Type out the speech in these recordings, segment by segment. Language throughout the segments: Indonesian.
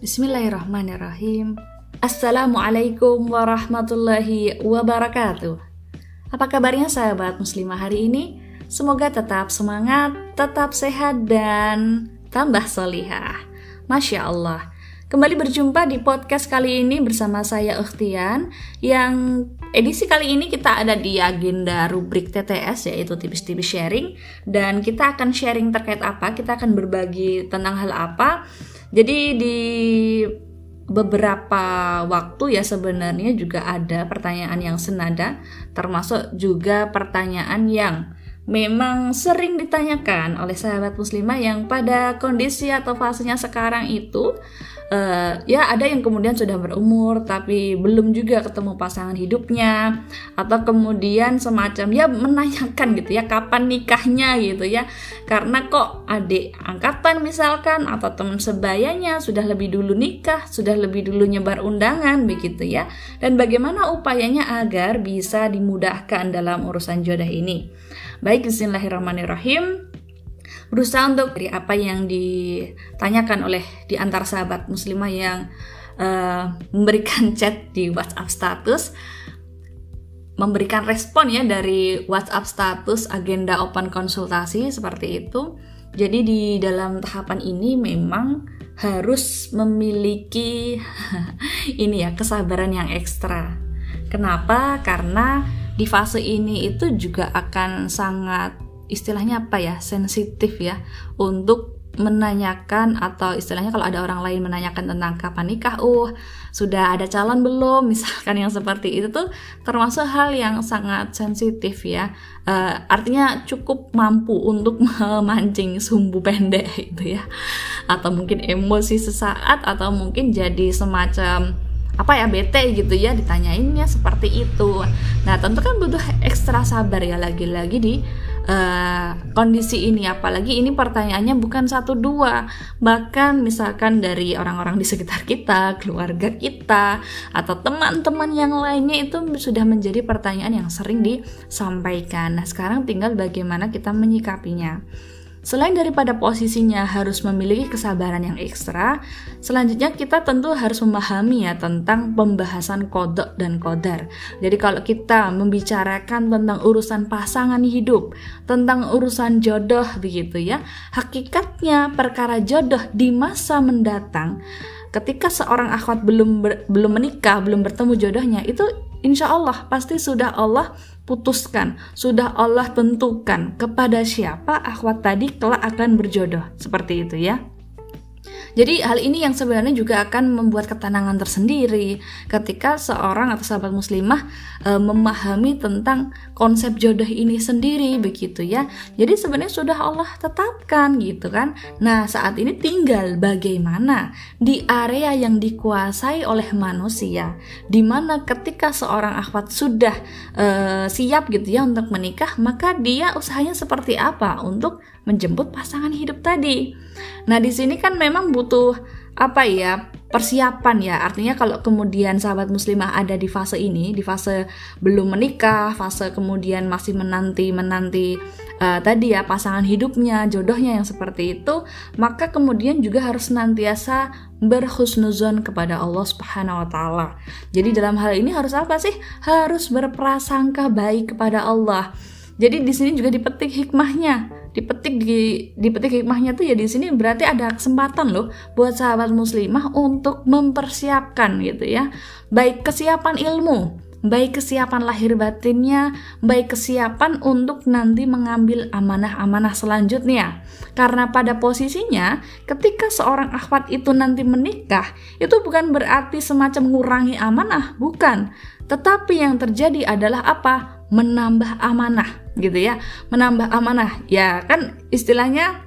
Bismillahirrahmanirrahim. Assalamualaikum warahmatullahi wabarakatuh. Apa kabarnya sahabat muslimah hari ini? Semoga tetap semangat, tetap sehat, dan tambah solihah. Masya Allah. Kembali berjumpa di podcast kali ini bersama saya Ukhtian yang edisi kali ini kita ada di agenda rubrik TTS yaitu tipis-tipis sharing dan kita akan sharing terkait apa, kita akan berbagi tentang hal apa. Jadi di beberapa waktu ya sebenarnya juga ada pertanyaan yang senada termasuk juga pertanyaan yang memang sering ditanyakan oleh sahabat muslimah yang pada kondisi atau fasenya sekarang itu uh, ya ada yang kemudian sudah berumur tapi belum juga ketemu pasangan hidupnya atau kemudian semacam ya menanyakan gitu ya kapan nikahnya gitu ya. Karena kok adik angkatan misalkan atau teman sebayanya sudah lebih dulu nikah sudah lebih dulu nyebar undangan begitu ya. Dan bagaimana upayanya agar bisa dimudahkan dalam urusan jodoh ini? Baik Bismillahirrahmanirrahim berusaha untuk dari apa yang ditanyakan oleh di antara sahabat muslimah yang uh, memberikan chat di WhatsApp status memberikan respon ya dari WhatsApp status agenda open konsultasi seperti itu. Jadi di dalam tahapan ini memang harus memiliki ini ya kesabaran yang ekstra. Kenapa? Karena di fase ini itu juga akan sangat istilahnya apa ya sensitif ya untuk menanyakan atau istilahnya kalau ada orang lain menanyakan tentang kapan nikah, uh sudah ada calon belum, misalkan yang seperti itu tuh termasuk hal yang sangat sensitif ya. Uh, artinya cukup mampu untuk memancing sumbu pendek itu ya, atau mungkin emosi sesaat atau mungkin jadi semacam apa ya bete gitu ya ditanyainnya seperti itu. Nah tentu kan butuh ekstra sabar ya lagi-lagi di uh, kondisi ini apalagi ini pertanyaannya bukan satu dua. Bahkan misalkan dari orang-orang di sekitar kita keluarga kita atau teman-teman yang lainnya itu sudah menjadi pertanyaan yang sering disampaikan. Nah sekarang tinggal bagaimana kita menyikapinya Selain daripada posisinya harus memiliki kesabaran yang ekstra, selanjutnya kita tentu harus memahami ya tentang pembahasan kodok dan kodar. Jadi kalau kita membicarakan tentang urusan pasangan hidup, tentang urusan jodoh begitu ya, hakikatnya perkara jodoh di masa mendatang ketika seorang akhwat belum ber, belum menikah, belum bertemu jodohnya, itu insya Allah pasti sudah Allah putuskan, sudah Allah tentukan kepada siapa akhwat tadi kelak akan berjodoh. Seperti itu ya. Jadi hal ini yang sebenarnya juga akan membuat ketenangan tersendiri ketika seorang atau sahabat muslimah e, memahami tentang konsep jodoh ini sendiri begitu ya. Jadi sebenarnya sudah Allah tetapkan gitu kan. Nah, saat ini tinggal bagaimana di area yang dikuasai oleh manusia di mana ketika seorang akhwat sudah e, siap gitu ya untuk menikah, maka dia usahanya seperti apa untuk menjemput pasangan hidup tadi. Nah, di sini kan memang butuh apa ya persiapan ya artinya kalau kemudian sahabat muslimah ada di fase ini di fase belum menikah fase kemudian masih menanti menanti uh, tadi ya pasangan hidupnya jodohnya yang seperti itu maka kemudian juga harus senantiasa berhusnuzon kepada Allah Subhanahu wa taala. Jadi dalam hal ini harus apa sih? Harus berprasangka baik kepada Allah. Jadi di sini juga dipetik hikmahnya dipetik di dipetik hikmahnya tuh ya di sini berarti ada kesempatan loh buat sahabat muslimah untuk mempersiapkan gitu ya baik kesiapan ilmu baik kesiapan lahir batinnya, baik kesiapan untuk nanti mengambil amanah-amanah selanjutnya. Karena pada posisinya, ketika seorang akhwat itu nanti menikah, itu bukan berarti semacam mengurangi amanah, bukan. Tetapi yang terjadi adalah apa? menambah amanah gitu ya menambah amanah. Ya kan istilahnya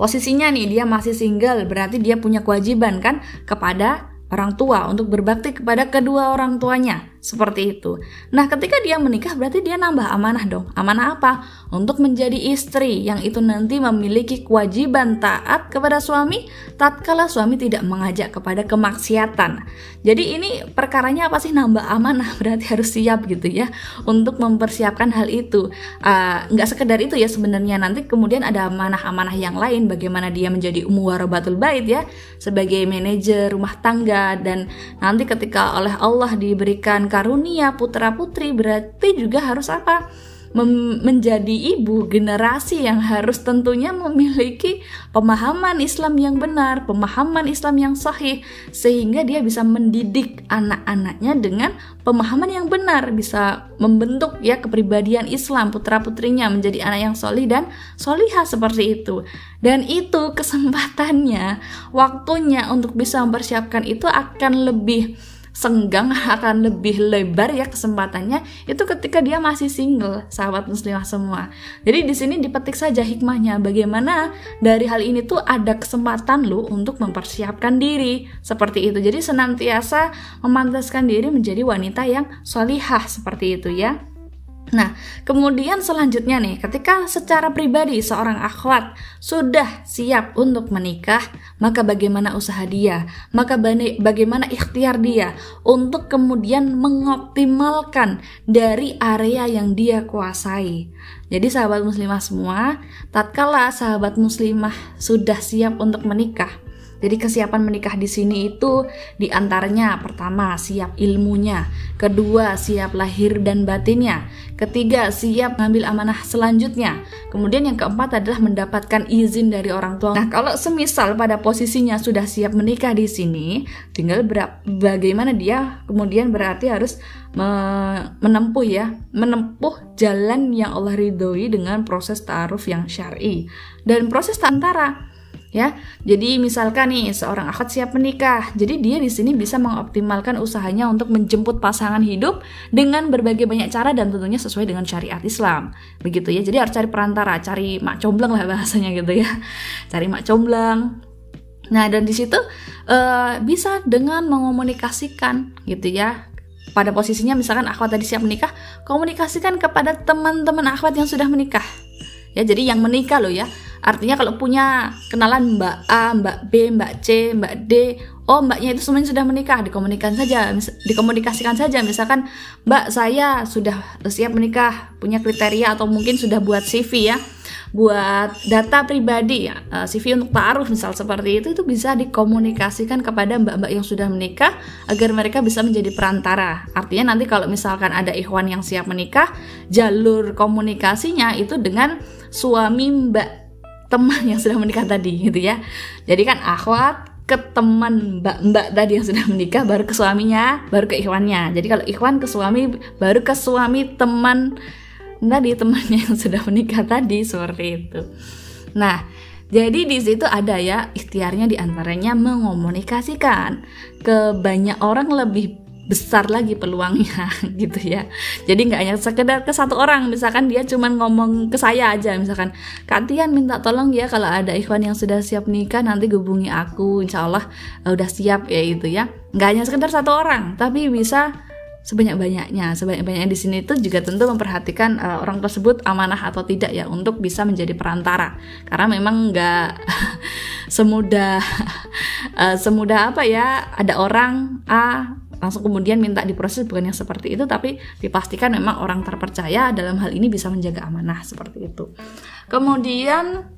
posisinya nih dia masih single berarti dia punya kewajiban kan kepada orang tua untuk berbakti kepada kedua orang tuanya seperti itu. Nah, ketika dia menikah berarti dia nambah amanah dong. Amanah apa? Untuk menjadi istri yang itu nanti memiliki kewajiban taat kepada suami tatkala suami tidak mengajak kepada kemaksiatan. Jadi ini perkaranya apa sih nambah amanah? Berarti harus siap gitu ya untuk mempersiapkan hal itu. Uh, nggak sekedar itu ya sebenarnya nanti kemudian ada amanah-amanah yang lain bagaimana dia menjadi ummu warabatul bait ya sebagai manajer rumah tangga dan nanti ketika oleh Allah diberikan karunia putra-putri berarti juga harus apa? menjadi ibu generasi yang harus tentunya memiliki pemahaman Islam yang benar, pemahaman Islam yang sahih sehingga dia bisa mendidik anak-anaknya dengan pemahaman yang benar, bisa membentuk ya kepribadian Islam putra-putrinya menjadi anak yang solih dan solihah seperti itu. Dan itu kesempatannya, waktunya untuk bisa mempersiapkan itu akan lebih senggang akan lebih lebar ya kesempatannya itu ketika dia masih single sahabat muslimah semua. Jadi di sini dipetik saja hikmahnya bagaimana dari hal ini tuh ada kesempatan lu untuk mempersiapkan diri seperti itu. Jadi senantiasa memantaskan diri menjadi wanita yang solihah seperti itu ya Nah, kemudian selanjutnya nih, ketika secara pribadi seorang akhwat sudah siap untuk menikah, maka bagaimana usaha dia? Maka bagaimana ikhtiar dia untuk kemudian mengoptimalkan dari area yang dia kuasai? Jadi sahabat muslimah semua, tatkala sahabat muslimah sudah siap untuk menikah, jadi kesiapan menikah di sini itu di antaranya pertama siap ilmunya, kedua siap lahir dan batinnya, ketiga siap mengambil amanah selanjutnya, kemudian yang keempat adalah mendapatkan izin dari orang tua. Nah kalau semisal pada posisinya sudah siap menikah di sini, tinggal bagaimana dia kemudian berarti harus me menempuh ya, menempuh jalan yang Allah ridhoi dengan proses ta'aruf yang syar'i. Dan proses antara ya. Jadi misalkan nih seorang akad siap menikah, jadi dia di sini bisa mengoptimalkan usahanya untuk menjemput pasangan hidup dengan berbagai banyak cara dan tentunya sesuai dengan syariat Islam. Begitu ya. Jadi harus cari perantara, cari mak comblang lah bahasanya gitu ya. Cari mak comblang. Nah, dan di situ uh, bisa dengan mengomunikasikan gitu ya pada posisinya misalkan akhwat tadi siap menikah, komunikasikan kepada teman-teman akhwat yang sudah menikah. Ya, jadi yang menikah loh ya Artinya kalau punya kenalan Mbak A, Mbak B, Mbak C, Mbak D, oh mbaknya itu semuanya sudah menikah, dikomunikasikan saja, dikomunikasikan saja. Misalkan Mbak saya sudah siap menikah, punya kriteria atau mungkin sudah buat CV ya, buat data pribadi ya, eh, CV untuk taruh misal seperti itu itu bisa dikomunikasikan kepada mbak-mbak yang sudah menikah agar mereka bisa menjadi perantara. Artinya nanti kalau misalkan ada ikhwan yang siap menikah, jalur komunikasinya itu dengan suami mbak teman yang sudah menikah tadi gitu ya jadi kan akhwat ke teman mbak-mbak tadi yang sudah menikah baru ke suaminya baru ke ikhwannya jadi kalau ikhwan ke suami baru ke suami teman tadi temannya yang sudah menikah tadi seperti itu. Nah jadi di situ ada ya ikhtiarnya di antaranya mengomunikasikan ke banyak orang lebih besar lagi peluangnya gitu ya. Jadi nggak hanya sekedar ke satu orang misalkan dia cuma ngomong ke saya aja misalkan Kak Tian minta tolong ya kalau ada ikhwan yang sudah siap nikah nanti hubungi aku insya Allah uh, udah siap ya itu ya. Nggak hanya sekedar satu orang tapi bisa sebanyak-banyaknya. Sebanyak-banyaknya di sini itu juga tentu memperhatikan uh, orang tersebut amanah atau tidak ya untuk bisa menjadi perantara. Karena memang nggak semudah uh, semudah apa ya ada orang A langsung kemudian minta diproses bukan yang seperti itu tapi dipastikan memang orang terpercaya dalam hal ini bisa menjaga amanah seperti itu. Kemudian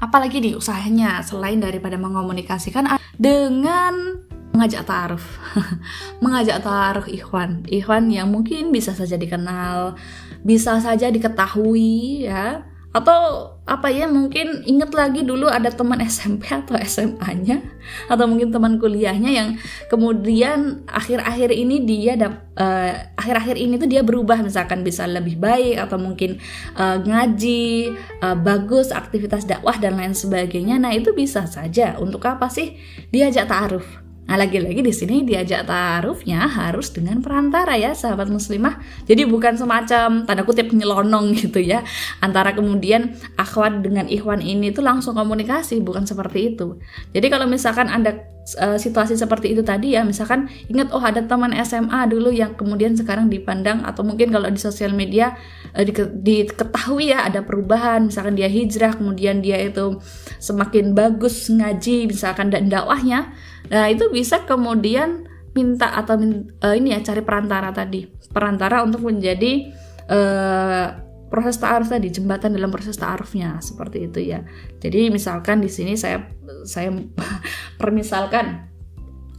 apalagi di usahanya selain daripada mengomunikasikan dengan mengajak taruh mengajak taruh ikhwan. Ikhwan yang mungkin bisa saja dikenal bisa saja diketahui ya. Atau apa ya mungkin inget lagi dulu ada teman SMP atau SMA-nya atau mungkin teman kuliahnya yang kemudian akhir-akhir ini dia uh, akhir-akhir ini tuh dia berubah misalkan bisa lebih baik atau mungkin uh, ngaji uh, bagus aktivitas dakwah dan lain sebagainya. Nah itu bisa saja. Untuk apa sih diajak taaruf Nah, lagi-lagi di sini diajak taarufnya harus dengan perantara ya, sahabat muslimah. Jadi bukan semacam tanda kutip nyelonong gitu ya. Antara kemudian akhwat dengan ikhwan ini itu langsung komunikasi, bukan seperti itu. Jadi kalau misalkan Anda uh, situasi seperti itu tadi ya misalkan ingat oh ada teman SMA dulu yang kemudian sekarang dipandang atau mungkin kalau di sosial media uh, diketahui ya ada perubahan misalkan dia hijrah kemudian dia itu semakin bagus ngaji misalkan dan dakwahnya nah itu bisa kemudian minta atau uh, ini ya cari perantara tadi. Perantara untuk menjadi uh, proses ta'aruf tadi jembatan dalam proses ta'arufnya seperti itu ya. Jadi misalkan di sini saya saya permisalkan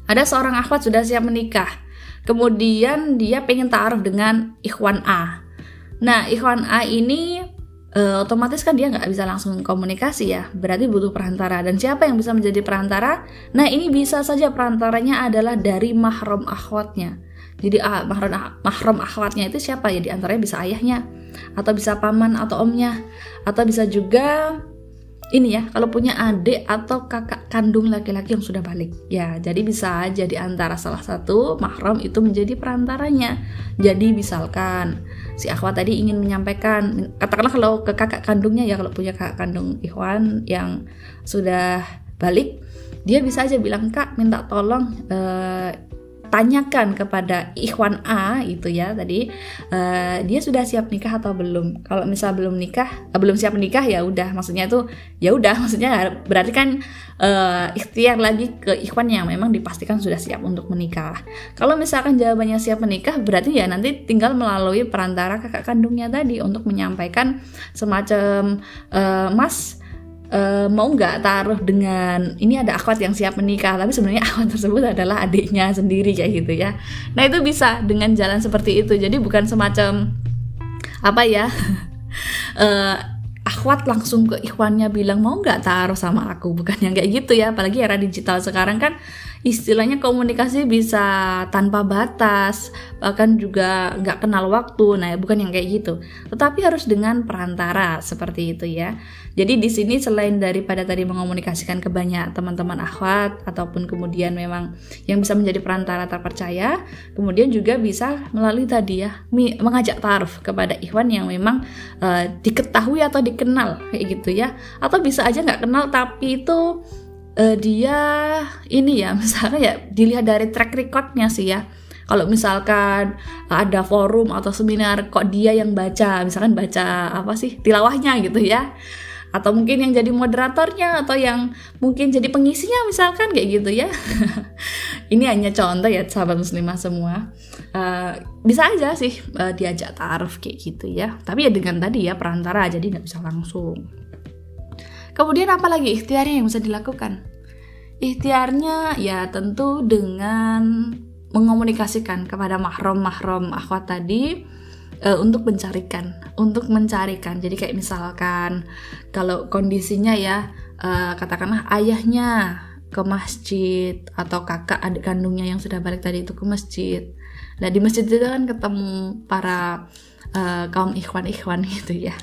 ada seorang akhwat sudah siap menikah. Kemudian dia pengen ta'aruf dengan ikhwan A. Nah ikhwan A ini uh, otomatis kan dia nggak bisa langsung komunikasi ya. Berarti butuh perantara. Dan siapa yang bisa menjadi perantara? Nah ini bisa saja perantaranya adalah dari mahram akhwatnya. Jadi ah, mahram mahram akhwatnya itu siapa? Ya di antaranya bisa ayahnya atau bisa paman atau omnya atau bisa juga ini ya kalau punya adik atau kakak kandung laki-laki yang sudah balik. Ya jadi bisa aja di antara salah satu mahram itu menjadi perantaranya. Jadi misalkan si akhwat tadi ingin menyampaikan katakanlah kalau ke kakak kandungnya ya kalau punya kakak kandung Ikhwan yang sudah balik dia bisa aja bilang kak minta tolong uh, tanyakan kepada Ikhwan A itu ya tadi uh, dia sudah siap nikah atau belum? Kalau misal belum nikah uh, belum siap nikah ya udah. Maksudnya itu ya udah. Maksudnya berarti kan uh, ikhtiar lagi ke Ikhwan yang memang dipastikan sudah siap untuk menikah. Kalau misalkan jawabannya siap menikah berarti ya nanti tinggal melalui perantara kakak kandungnya tadi untuk menyampaikan semacam uh, mas uh, mau nggak taruh dengan ini ada akhwat yang siap menikah tapi sebenarnya akhwat tersebut adalah adiknya sendiri kayak gitu ya. Nah itu bisa dengan jalan seperti itu. Jadi bukan semacam apa ya uh, akhwat langsung ke ikhwannya bilang mau nggak taruh sama aku? Bukan yang kayak gitu ya. Apalagi era digital sekarang kan istilahnya komunikasi bisa tanpa batas bahkan juga nggak kenal waktu. Nah bukan yang kayak gitu. Tetapi harus dengan perantara seperti itu ya. Jadi di sini selain daripada tadi mengomunikasikan ke banyak teman-teman akhwat ataupun kemudian memang yang bisa menjadi perantara terpercaya kemudian juga bisa melalui tadi ya mengajak taruh kepada ikhwan yang memang uh, diketahui atau dikenal kayak gitu ya. Atau bisa aja nggak kenal tapi itu uh, dia ini ya misalnya ya dilihat dari track recordnya sih ya. Kalau misalkan ada forum atau seminar kok dia yang baca? Misalkan baca apa sih tilawahnya gitu ya. Atau mungkin yang jadi moderatornya atau yang mungkin jadi pengisinya misalkan kayak gitu ya. Ini hanya contoh ya sahabat muslimah semua. Uh, bisa aja sih uh, diajak taruh kayak gitu ya. Tapi ya dengan tadi ya perantara jadi nggak bisa langsung Kemudian apa lagi ikhtiarnya yang bisa dilakukan? Ikhtiarnya ya tentu dengan mengomunikasikan kepada mahram-mahram akhwat tadi uh, untuk mencarikan, untuk mencarikan. Jadi kayak misalkan kalau kondisinya ya uh, katakanlah ayahnya ke masjid atau kakak adik kandungnya yang sudah balik tadi itu ke masjid. Nah di masjid itu kan ketemu para uh, kaum ikhwan-ikhwan gitu ya.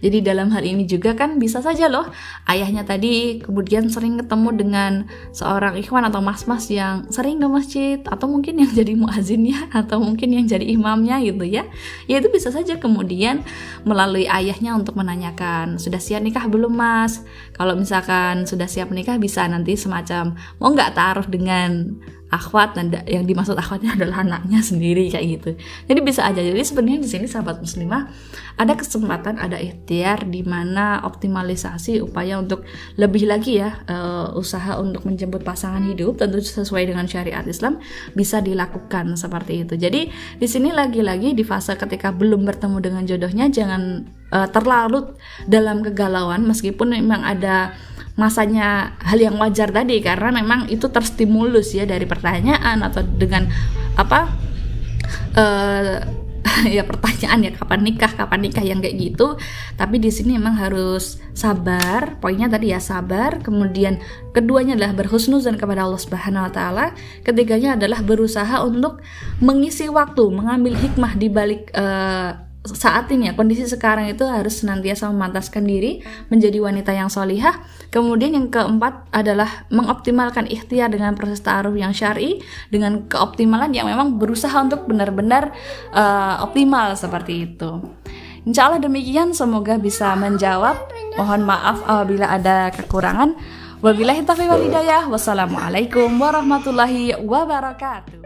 Jadi dalam hal ini juga kan bisa saja loh ayahnya tadi kemudian sering ketemu dengan seorang ikhwan atau mas-mas yang sering ke masjid atau mungkin yang jadi muazinnya atau mungkin yang jadi imamnya gitu ya. Ya itu bisa saja kemudian melalui ayahnya untuk menanyakan sudah siap nikah belum mas? Kalau misalkan sudah siap nikah bisa nanti semacam mau nggak taruh dengan akhwat dan yang dimaksud akhwatnya adalah anaknya sendiri kayak gitu. Jadi bisa aja. Jadi sebenarnya di sini sahabat muslimah ada kesempatan, ada ikhtiar di mana optimalisasi upaya untuk lebih lagi ya uh, usaha untuk menjemput pasangan hidup tentu sesuai dengan syariat Islam bisa dilakukan seperti itu. Jadi di sini lagi-lagi di fase ketika belum bertemu dengan jodohnya jangan uh, terlarut dalam kegalauan meskipun memang ada masanya hal yang wajar tadi karena memang itu terstimulus ya dari pertanyaan atau dengan apa uh, ya pertanyaan ya kapan nikah kapan nikah yang kayak gitu. Tapi di sini memang harus sabar poinnya tadi ya sabar. Kemudian keduanya adalah berhusnuzan kepada Allah Subhanahu Wa Taala. Ketiganya adalah berusaha untuk mengisi waktu mengambil hikmah di balik uh, saat ini ya kondisi sekarang itu harus senantiasa memantaskan diri menjadi wanita yang solihah kemudian yang keempat adalah mengoptimalkan ikhtiar dengan proses ta'aruf yang syari dengan keoptimalan yang memang berusaha untuk benar-benar uh, optimal seperti itu Insya Allah demikian semoga bisa menjawab mohon maaf apabila ada kekurangan Wabillahi taufiq wal hidayah. Wassalamualaikum warahmatullahi wabarakatuh.